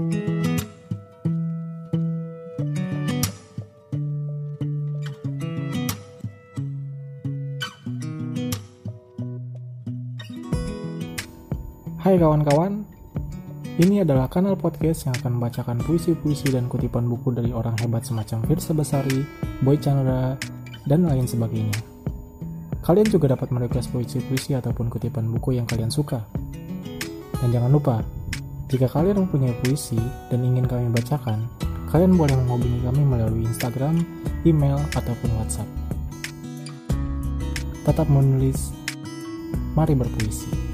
Hai kawan-kawan, ini adalah kanal podcast yang akan membacakan puisi-puisi dan kutipan buku dari orang hebat semacam Firsa Besari, Boy Chandra, dan lain sebagainya. Kalian juga dapat merequest puisi-puisi ataupun kutipan buku yang kalian suka. Dan jangan lupa, jika kalian mempunyai puisi dan ingin kami bacakan, kalian boleh menghubungi kami melalui Instagram, email, ataupun WhatsApp. Tetap menulis, mari berpuisi.